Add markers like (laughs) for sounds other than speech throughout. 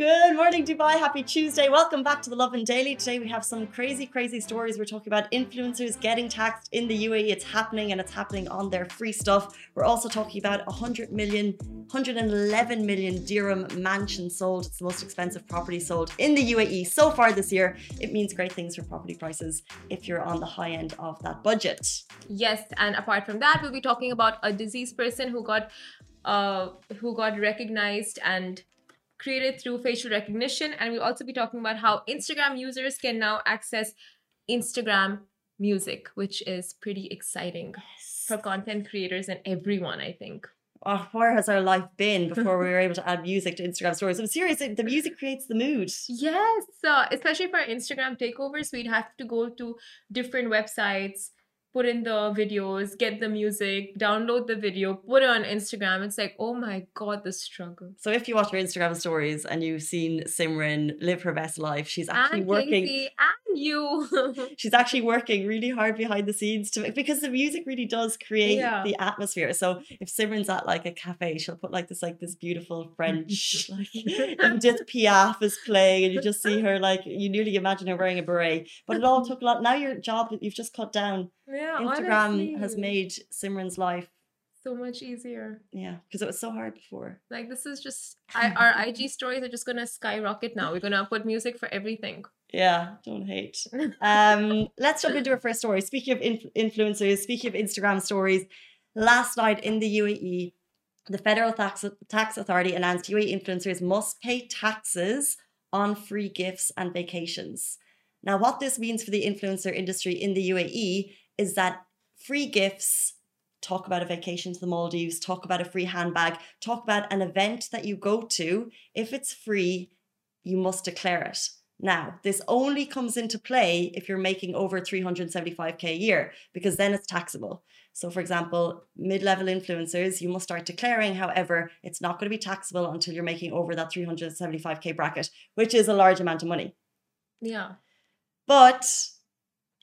Good morning, Dubai. Happy Tuesday. Welcome back to the Lovin Daily. Today we have some crazy, crazy stories. We're talking about influencers getting taxed in the UAE. It's happening and it's happening on their free stuff. We're also talking about 100 million, 111 million dirham mansion sold. It's the most expensive property sold in the UAE so far this year. It means great things for property prices if you're on the high end of that budget. Yes, and apart from that, we'll be talking about a diseased person who got uh who got recognized and created through facial recognition. And we'll also be talking about how Instagram users can now access Instagram music, which is pretty exciting yes. for content creators and everyone, I think. Oh, where has our life been (laughs) before we were able to add music to Instagram stories? I'm serious, the music creates the mood. Yes, uh, especially for Instagram takeovers, we'd have to go to different websites put in the videos, get the music, download the video, put it on Instagram. It's like, oh my God, the struggle. So if you watch her Instagram stories and you've seen Simran live her best life, she's actually and working. Casey and you. (laughs) she's actually working really hard behind the scenes to because the music really does create yeah. the atmosphere. So if Simran's at like a cafe, she'll put like this like this beautiful French (laughs) like Edith Piaf is playing and you just see her like you nearly imagine her wearing a beret. But it all took a lot now your job you've just cut down yeah, Instagram honestly. has made Simran's life so much easier. Yeah, because it was so hard before. Like this is just (laughs) I, our IG stories are just gonna skyrocket now. We're gonna put music for everything. Yeah, don't hate. (laughs) um, let's jump into our first story. Speaking of inf- influencers, speaking of Instagram stories, last night in the UAE, the Federal Tax Tax Authority announced UAE influencers must pay taxes on free gifts and vacations. Now, what this means for the influencer industry in the UAE is that free gifts talk about a vacation to the Maldives, talk about a free handbag, talk about an event that you go to. If it's free, you must declare it. Now, this only comes into play if you're making over 375k a year, because then it's taxable. So, for example, mid level influencers, you must start declaring. However, it's not going to be taxable until you're making over that 375k bracket, which is a large amount of money. Yeah. But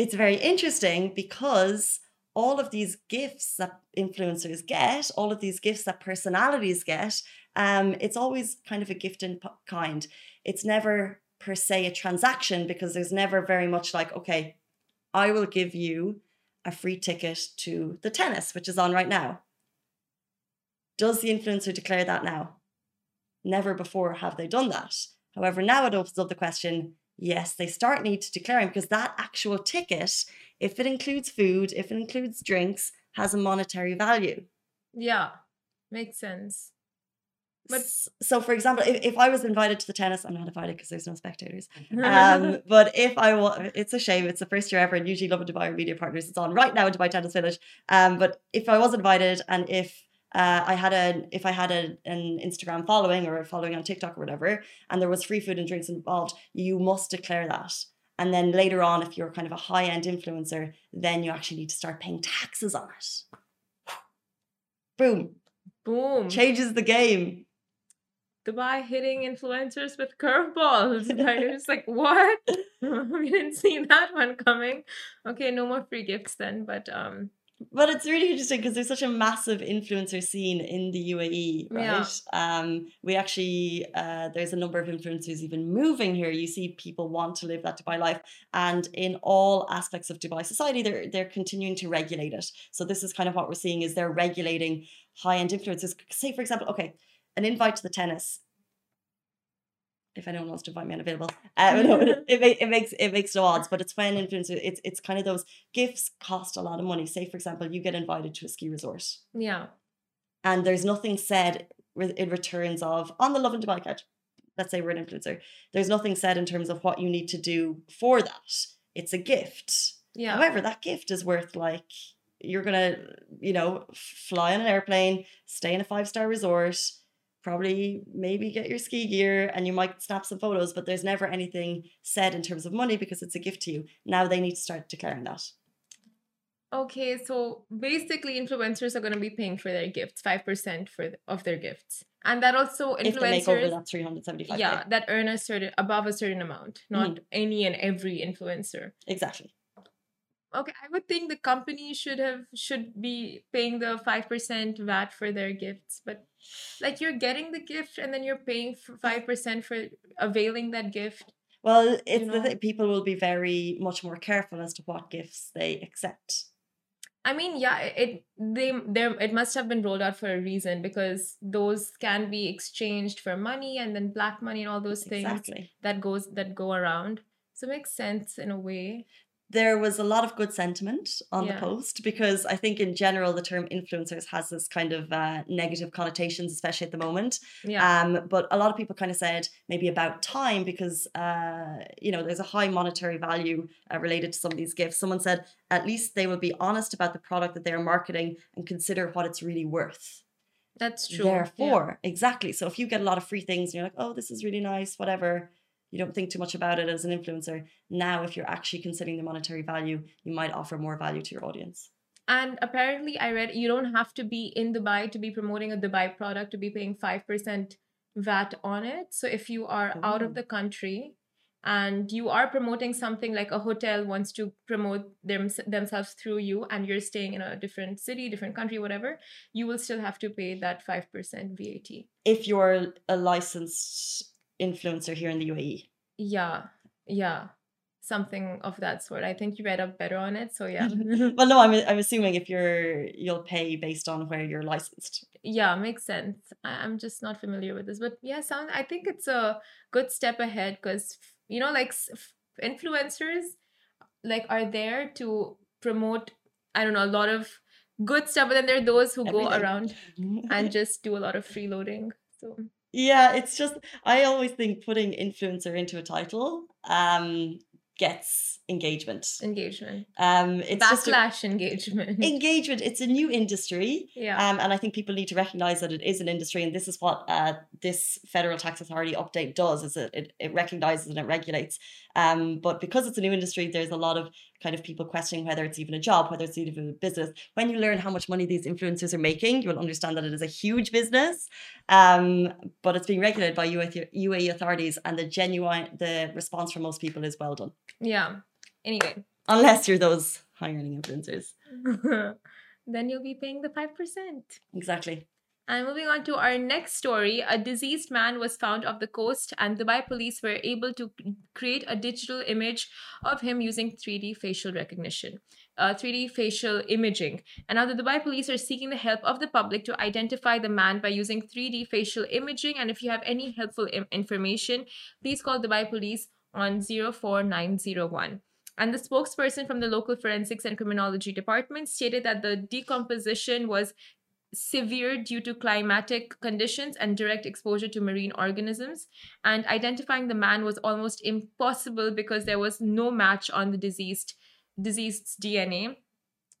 it's very interesting because all of these gifts that influencers get, all of these gifts that personalities get, um, it's always kind of a gift in kind. It's never per se a transaction because there's never very much like, okay, I will give you a free ticket to the tennis, which is on right now. Does the influencer declare that now? Never before have they done that. However, now it opens up the question yes, they start need to declaring because that actual ticket, if it includes food, if it includes drinks, has a monetary value. Yeah, makes sense. But so, for example, if, if I was invited to the tennis, I'm not invited because there's no spectators. Um, (laughs) but if I was, it's a shame. It's the first year ever, and usually Lovin Dubai Media Partners. It's on right now in Dubai Tennis Village. Um, but if I was invited, and if uh, I had a if I had a, an Instagram following or a following on TikTok or whatever, and there was free food and drinks involved, you must declare that. And then later on, if you're kind of a high end influencer, then you actually need to start paying taxes on it. Boom. Boom. Changes the game. Dubai hitting influencers with curveballs. (laughs) They're just like, what? (laughs) we didn't see that one coming. Okay, no more free gifts then, but um but it's really interesting because there's such a massive influencer scene in the UAE, right? Yeah. Um, we actually uh, there's a number of influencers even moving here. You see people want to live that Dubai life, and in all aspects of Dubai society, they're they're continuing to regulate it. So this is kind of what we're seeing is they're regulating high end influencers. Say for example, okay, an invite to the tennis if anyone wants to find me unavailable. Um, no, (laughs) (laughs) it, it, it, makes it makes no odds, but it's when influencers it's it's kind of those gifts cost a lot of money. Say for example, you get invited to a ski resort. Yeah. And there's nothing said in returns of on the Lovin Dubai couch. Let's say we're an influencer. There's nothing said in terms of what you need to do for that. It's a gift. Yeah. However, that gift is worth like you're gonna, you know, fly on an airplane, stay in a five star resort probably maybe get your ski gear and you might snap some photos, but there's never anything said in terms of money because it's a gift to you. Now they need to start declaring that. Okay, so basically influencers are going to be paying for their gifts, 5% for of their gifts. and that also if they make over influencers that 375 yeah that earn a certain above a certain amount not Mm-hmm. any and every influencer exactly okay i would think the company should have should be paying the 5% vat for their gifts but like you're getting the gift and then you're paying 5% for availing that gift well it's the know? thing people will be very much more careful as to what gifts they accept. I mean yeah it they there it must have been rolled out for a reason because those can be exchanged for money and then black money and all those things exactly. that goes that go around. So it makes sense in a way there was a lot of good sentiment on the post because I think in general the term influencers has this kind of uh, negative connotations, especially at the moment. yeah Um, but a lot of people kind of said maybe about time because uh, you know there's a high monetary value uh, related to some of these gifts. Someone said at least they will be honest about the product that they're marketing and consider what it's really worth. that's true yeah. Therefore, exactly. So if you get a lot of free things and you're like, oh, this is really nice, whatever, you don't think too much about it as an influencer. Now, if you're actually considering the monetary value, you might offer more value to your audience. And apparently, I read you don't have to be in Dubai to be promoting a Dubai product to be paying 5% VAT on it. So if you are out Oh. of the country and you are promoting something like a hotel wants to promote them, themselves through you and you're staying in a different city, different country, whatever, you will still have to pay that 5% VAT. If you're a licensed influencer here in the. UAE, Yeah, yeah. Something of that sort. I think you read up better on it. So yeah. (laughs) well, no, I'm I'm assuming if you're you'll pay based on where you're licensed. Yeah, makes sense. I- I'm just not familiar with this, but yeah, sound. I think it's a good step ahead because you know, like influencers, like are there to promote. I don't know a lot of good stuff, but then there are those who go around (laughs) and just do a lot of freeloading. So Yeah, it's just I always think putting influencer into a title um gets engagement. engagement, Um it's just a- backlash engagement. (laughs) engagement. It's a new industry. yeah, Um, and I think people need to recognize that it is an industry, and this is what uh, this federal tax authority update does: is it, it it recognizes and it regulates. Um, but because it's a new industry, there's a lot of kind of people questioning whether it's even a job, whether it's even a business. When you learn how much money these influencers are making, you'll understand that it is a huge business. Um, but it's being regulated by UAE, UAE authorities, and the genuine the response from most people is well done, yeah. Anyway, unless you're those high earning influencers. (laughs) then you'll be paying the five percent. Exactly. And moving on to our next story, a deceased man was found off the coast, and Dubai police were able to create a digital image of him using 3D facial recognition, uh, 3D facial imaging. And now the Dubai police are seeking the help of the public to identify the man by using 3D facial imaging. And if you have any helpful information, please call Dubai police on 04901. And the spokesperson from the local forensics and criminology department stated that the decomposition was severe due to climatic conditions and direct exposure to marine organisms. And identifying the man was almost impossible because there was no match on the deceased deceased's DNA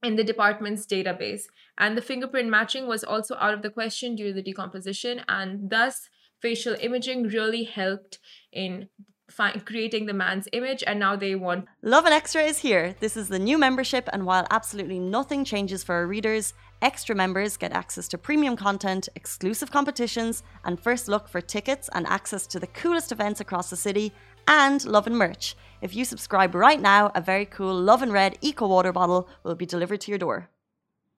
in the department's database. And the fingerprint matching was also out of the question due to the decomposition. And thus, facial imaging really helped in creating the man's image. And now they want Lovin Extra is here. This is the new membership, and while absolutely nothing changes for our readers, extra members get access to premium content, exclusive competitions, and first look for tickets and access to the coolest events across the city, and Lovin merch. If you subscribe right now, a very cool Lovin Red Eco Water bottle will be delivered to your door.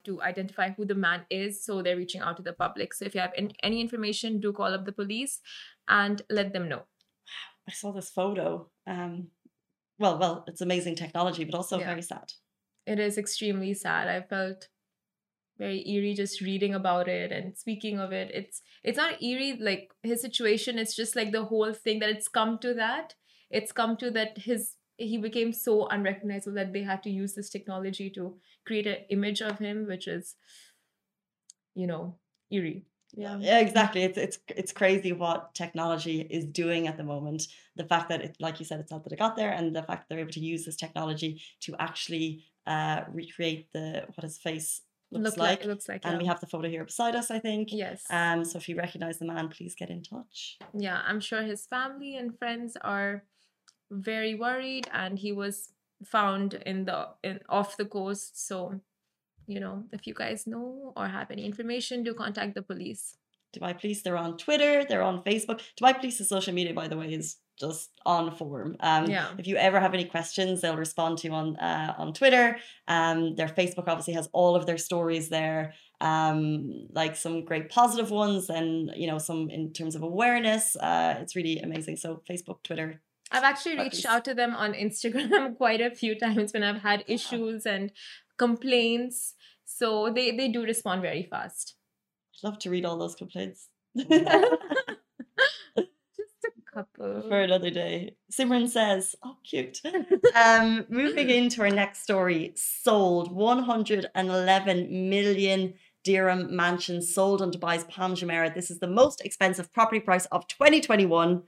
to identify who the man is. So they're reaching out to the public. So if you have in- any information, do call up the police and let them know. I saw this photo. Um, well, well, it's amazing technology, but also Yeah. very sad. It is extremely sad. I felt very eerie just reading about it and speaking of it. It's it's not eerie like his situation. It's just like the whole thing that it's come to that. It's come to that his he became so unrecognizable that they had to use this technology to create an image of him, which is, you know, eerie. Yeah. Yeah, exactly. It's it's it's crazy what technology is doing at the moment. The fact that it, like you said, it's not that it got there, and the fact they're able to use this technology to actually uh recreate the what his face looks Look like. like, looks like and yeah. we have the photo here beside us, I think. yes. Um, so if you recognize the man, please get in touch. yeah, I'm sure his family and friends are very worried, and he was found in the in off the coast. So, you know, if you guys know or have any information, do contact the police. Dubai Police, they're on Twitter, they're on Facebook. Dubai Police's social media, by the way, is just on form. Um, Yeah. If you ever have any questions, they'll respond to you on uh, on Twitter. Um, their Facebook obviously has all of their stories there, um, like some great positive ones, and you know some in terms of awareness. Uh, it's really amazing. So Facebook, Twitter. I've actually reached out to them on Instagram (laughs) quite a few times when I've had issues and complaints. So they, they do respond very fast. I'd love to read all those complaints. (laughs) Just a couple. for another day. Simran says, "Oh, cute." (laughs) um, moving into our next story, sold 111 million dirham mansion sold on Dubai's Palm Jumeirah. This is the most expensive property price of 2021.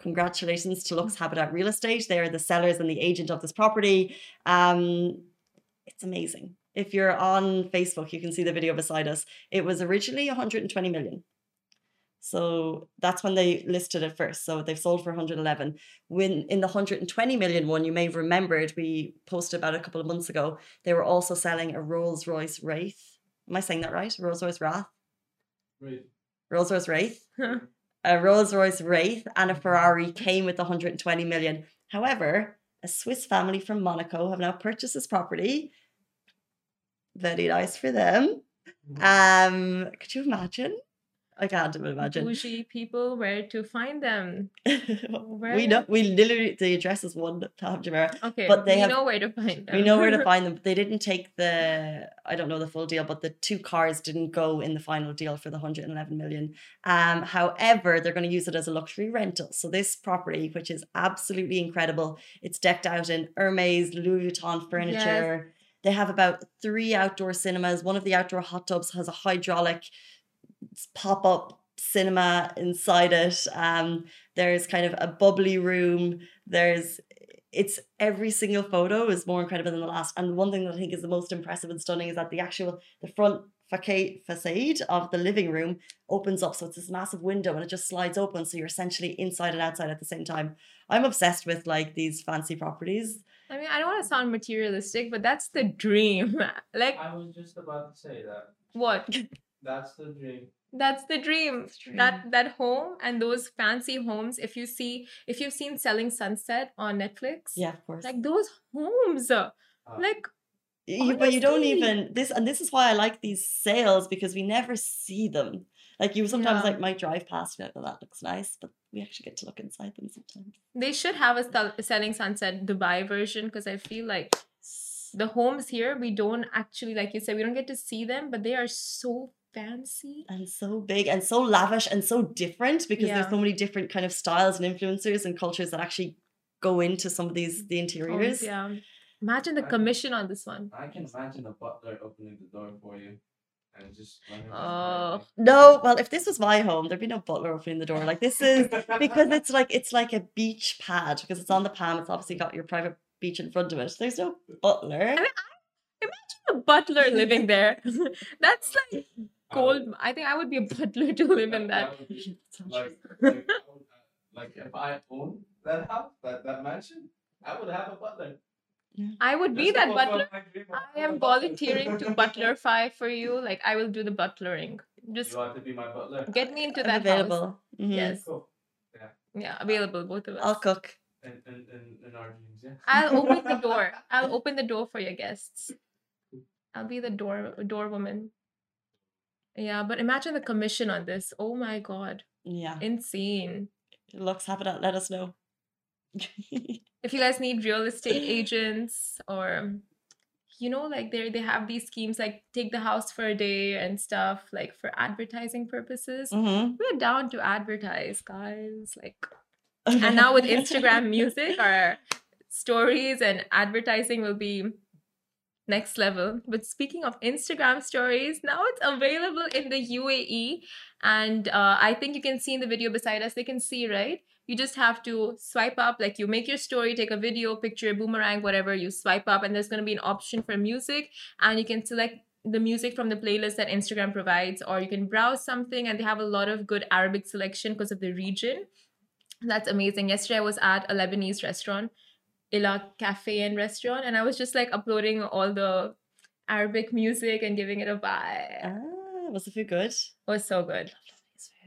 Congratulations to Lux Habitat Real Estate. They are the sellers and the agent of this property. Um, it's amazing. If you're on Facebook, you can see the video beside us. It was originally 120 million. So that's when they listed it first. So they've sold for 111. When in the 120 million one, you may have remembered we posted about a couple of months ago, they were also selling a Rolls Royce Wraith. Am I saying that right? Rolls Royce Wrath? Right. Rolls Royce Wraith? (laughs) A Rolls Royce Wraith and a Ferrari came with 120 million. However, a Swiss family from Monaco have now purchased this property. Very nice for them. Um, could you imagine? I can't even imagine. Bougie people, where to find them? (laughs) we know we literally the address is one Tahab Jumeirah. Okay, But they we have- know where to find them. We know where to find them. They didn't take the (laughs) I don't know the full deal, but the two cars didn't go in the final deal for the 111 million. Um, however, they're going to use it as a luxury rental. So this property, which is absolutely incredible, it's decked out in Hermes, Louis Vuitton furniture. They have about three outdoor cinemas. One of the outdoor hot tubs has a hydraulic pop up cinema inside it. Um, there's kind of a bubbly room. There's it's every single photo is more incredible than the last. And one thing that I think is the most impressive and stunning is that the actual the front facade facade of the living room opens up. So it's this massive window and it just slides open. So you're essentially inside and outside at the same time. I'm obsessed with like these fancy properties. I mean, I don't want to sound materialistic, but that's the dream. (laughs) like, I was just about to say that. what? (laughs) That's the dream. That's the dream. That's dream. That that home and those fancy homes. If you see, if you've seen Selling Sunset on Netflix, Yeah, of course. like those homes, uh, like You- but you don't even this and this is why I like these sales because we never see them. Like you sometimes Yeah. like might drive past and be like, well, that looks nice, but we actually get to look inside them sometimes. they should have a sell- Selling Sunset Dubai version because I feel like the homes here we don't actually, like you said, we don't get to see them, but they are so fancy. And so big and so lavish and so different because Yeah. there's so many different kind of styles and influencers and cultures that actually go into some of these the oh, homes, interiors. yeah. Imagine the I- commission on this one. I can imagine a butler opening the door for you and just Oh. No, well, if this was my home, there'd be no butler opening the door. Like this is (laughs) because it's like it's like a beach pad because it's on the palm. It's obviously got your private beach in front of it. There's no butler. I mean, Imagine a butler (laughs) living there. (laughs) That's like gold. I think I would be a (laughs) butler to live in that. would be (laughs) (laughs) like, like, I uh, like if I own that house, that, that mansion, I would have a butler. I would be Just to that butler. my dream of I am volunteering to butlerfy for you. Like I will do the butlering. Just You want to be my butler? get me into I'm that available. house. Mhm. Yes. Cool. Yeah, available both of us. I'll cook. In, in, in, in our dreams, yeah. I'll open the door. I'll open the door for your guests. I'll be the door door woman. Yeah, but imagine the commission on this. Oh my god. Yeah. Insane. Lux Habitat. Let us know. (laughs) if you guys need real estate agents or you know like they they have these schemes like take the house for a day and stuff like for advertising purposes Mhm. we're down to advertise guys like (laughs) and now with instagram music our stories and advertising will be next level. But speaking of instagram stories now it's available in the uae and uh, i think you can see in the video beside us they can see right? You just have to swipe up like you make your story take a video picture boomerang whatever you swipe up and there's going to be an option for music and you can select the music from the playlist that instagram provides or you can browse something and they have a lot of good arabic selection because of the region. That's amazing. Yesterday i was at a lebanese restaurant ila cafe and restaurant and i was just like uploading all the arabic music and giving it a vibe Ah, was the food good? it was so good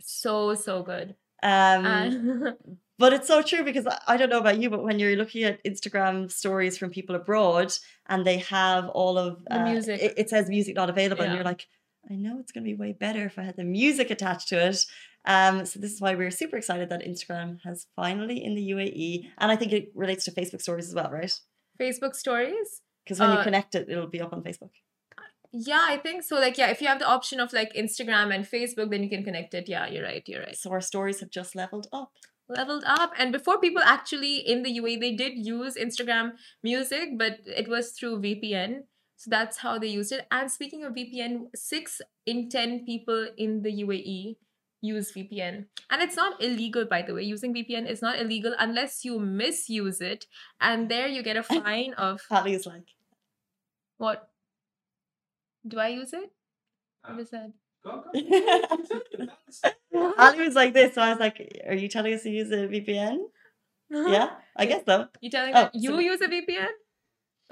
So so good. Um, And (laughs) But it's so true because I- don't know about you, but when you're looking at Instagram stories from people abroad and they have all of The music. it, it says music not available, and you're like, I know it's going to be way better if I had the music attached to it. Um, so this is why we're super excited that Instagram has finally in the UAE, and I think it relates to Facebook stories as well, right? Facebook stories. Because when you Uh, connect it, it'll be up on Facebook. Yeah, I think so. Like, yeah, if you have the option of like Instagram and Facebook, then you can connect it. Yeah, you're right. You're right. So our stories have just leveled up. Leveled up. And before people actually in the UAE, they did use Instagram music, but it was through VPN. So that's how they used it. And speaking of VPN, six in 10 people in the UAE use VPN. And it's not illegal, by the way. Using VPN is not illegal unless you misuse it. And there you get a (laughs) fine of Patty is like, what? Do I use it? Uh, what is that? Go, go. (laughs) Ali was like this. So I was like, Are you telling us to use a VPN? (laughs) Yeah, I guess so. You telling Oh, that you so- use a VPN?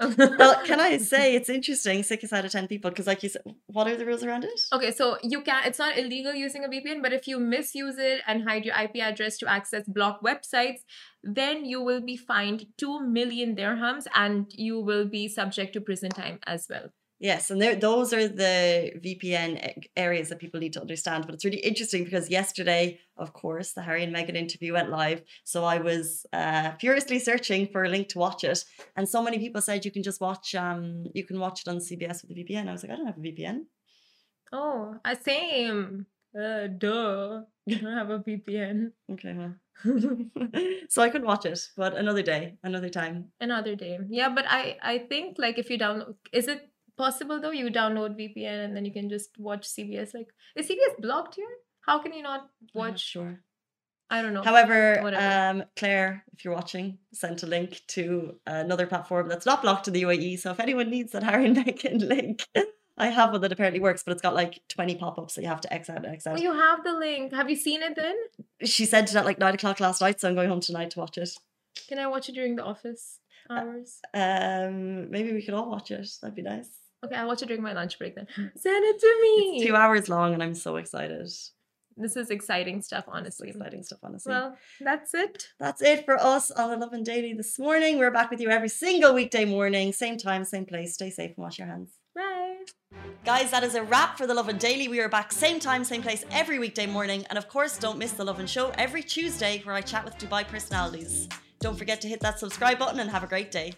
Well, can I (laughs) say it's interesting, six out of 10 people, because like you said, what are the rules around it? Okay, so you can it's not illegal using a VPN, but if you misuse it and hide your IP address to access blocked websites, then you will be fined 2 million dirhams and you will be subject to prison time as well. Yes, and there, those are the VPN areas that people need to understand. But it's really interesting because yesterday, of course, the Harry and Meghan interview went live. So I was uh, furiously searching for a link to watch it, and so many people said you can just watch, um, you can watch it on CBS with a VPN. I was like, I don't have a VPN. Oh, uh, same. Uh, duh. (laughs) I don't have a VPN. Okay, well, (laughs) so I couldn't watch it, but another day, another time. Another day. Yeah, but I I think like if you download is it possible though you download VPN and then you can just watch CBS like is CBS blocked here? How can you not I'm not watch sure. I don't know. However, um, Claire, if you're watching, sent a link to another platform that's not blocked in the UAE. So if anyone needs that (laughs) Harry and Meghan link, I have one that apparently works, but it's got like 20 pop-ups that you have to X out and X Oh, out. you have the link. Have you seen it then? She sent it at like nine o'clock last night, so I'm going home tonight to watch it. Can I watch it during the office hours? Um, maybe we could all watch it. That'd be nice. Okay, I'll watch it during my lunch break then. Mm. Send it to me. It's two hours long, and I'm so excited. This is exciting stuff, honestly. exciting stuff, honestly. Well, that's it. That's it for us on the Lovin Daily this morning. We're back with you every single weekday morning, same time, same place. Stay safe and wash your hands. Bye. Guys, that is a wrap for the Lovin Daily. We are back same time, same place every weekday morning. And of course, don't miss the Lovin Show every Tuesday where I chat with Dubai personalities. Don't forget to hit that subscribe button and have a great day.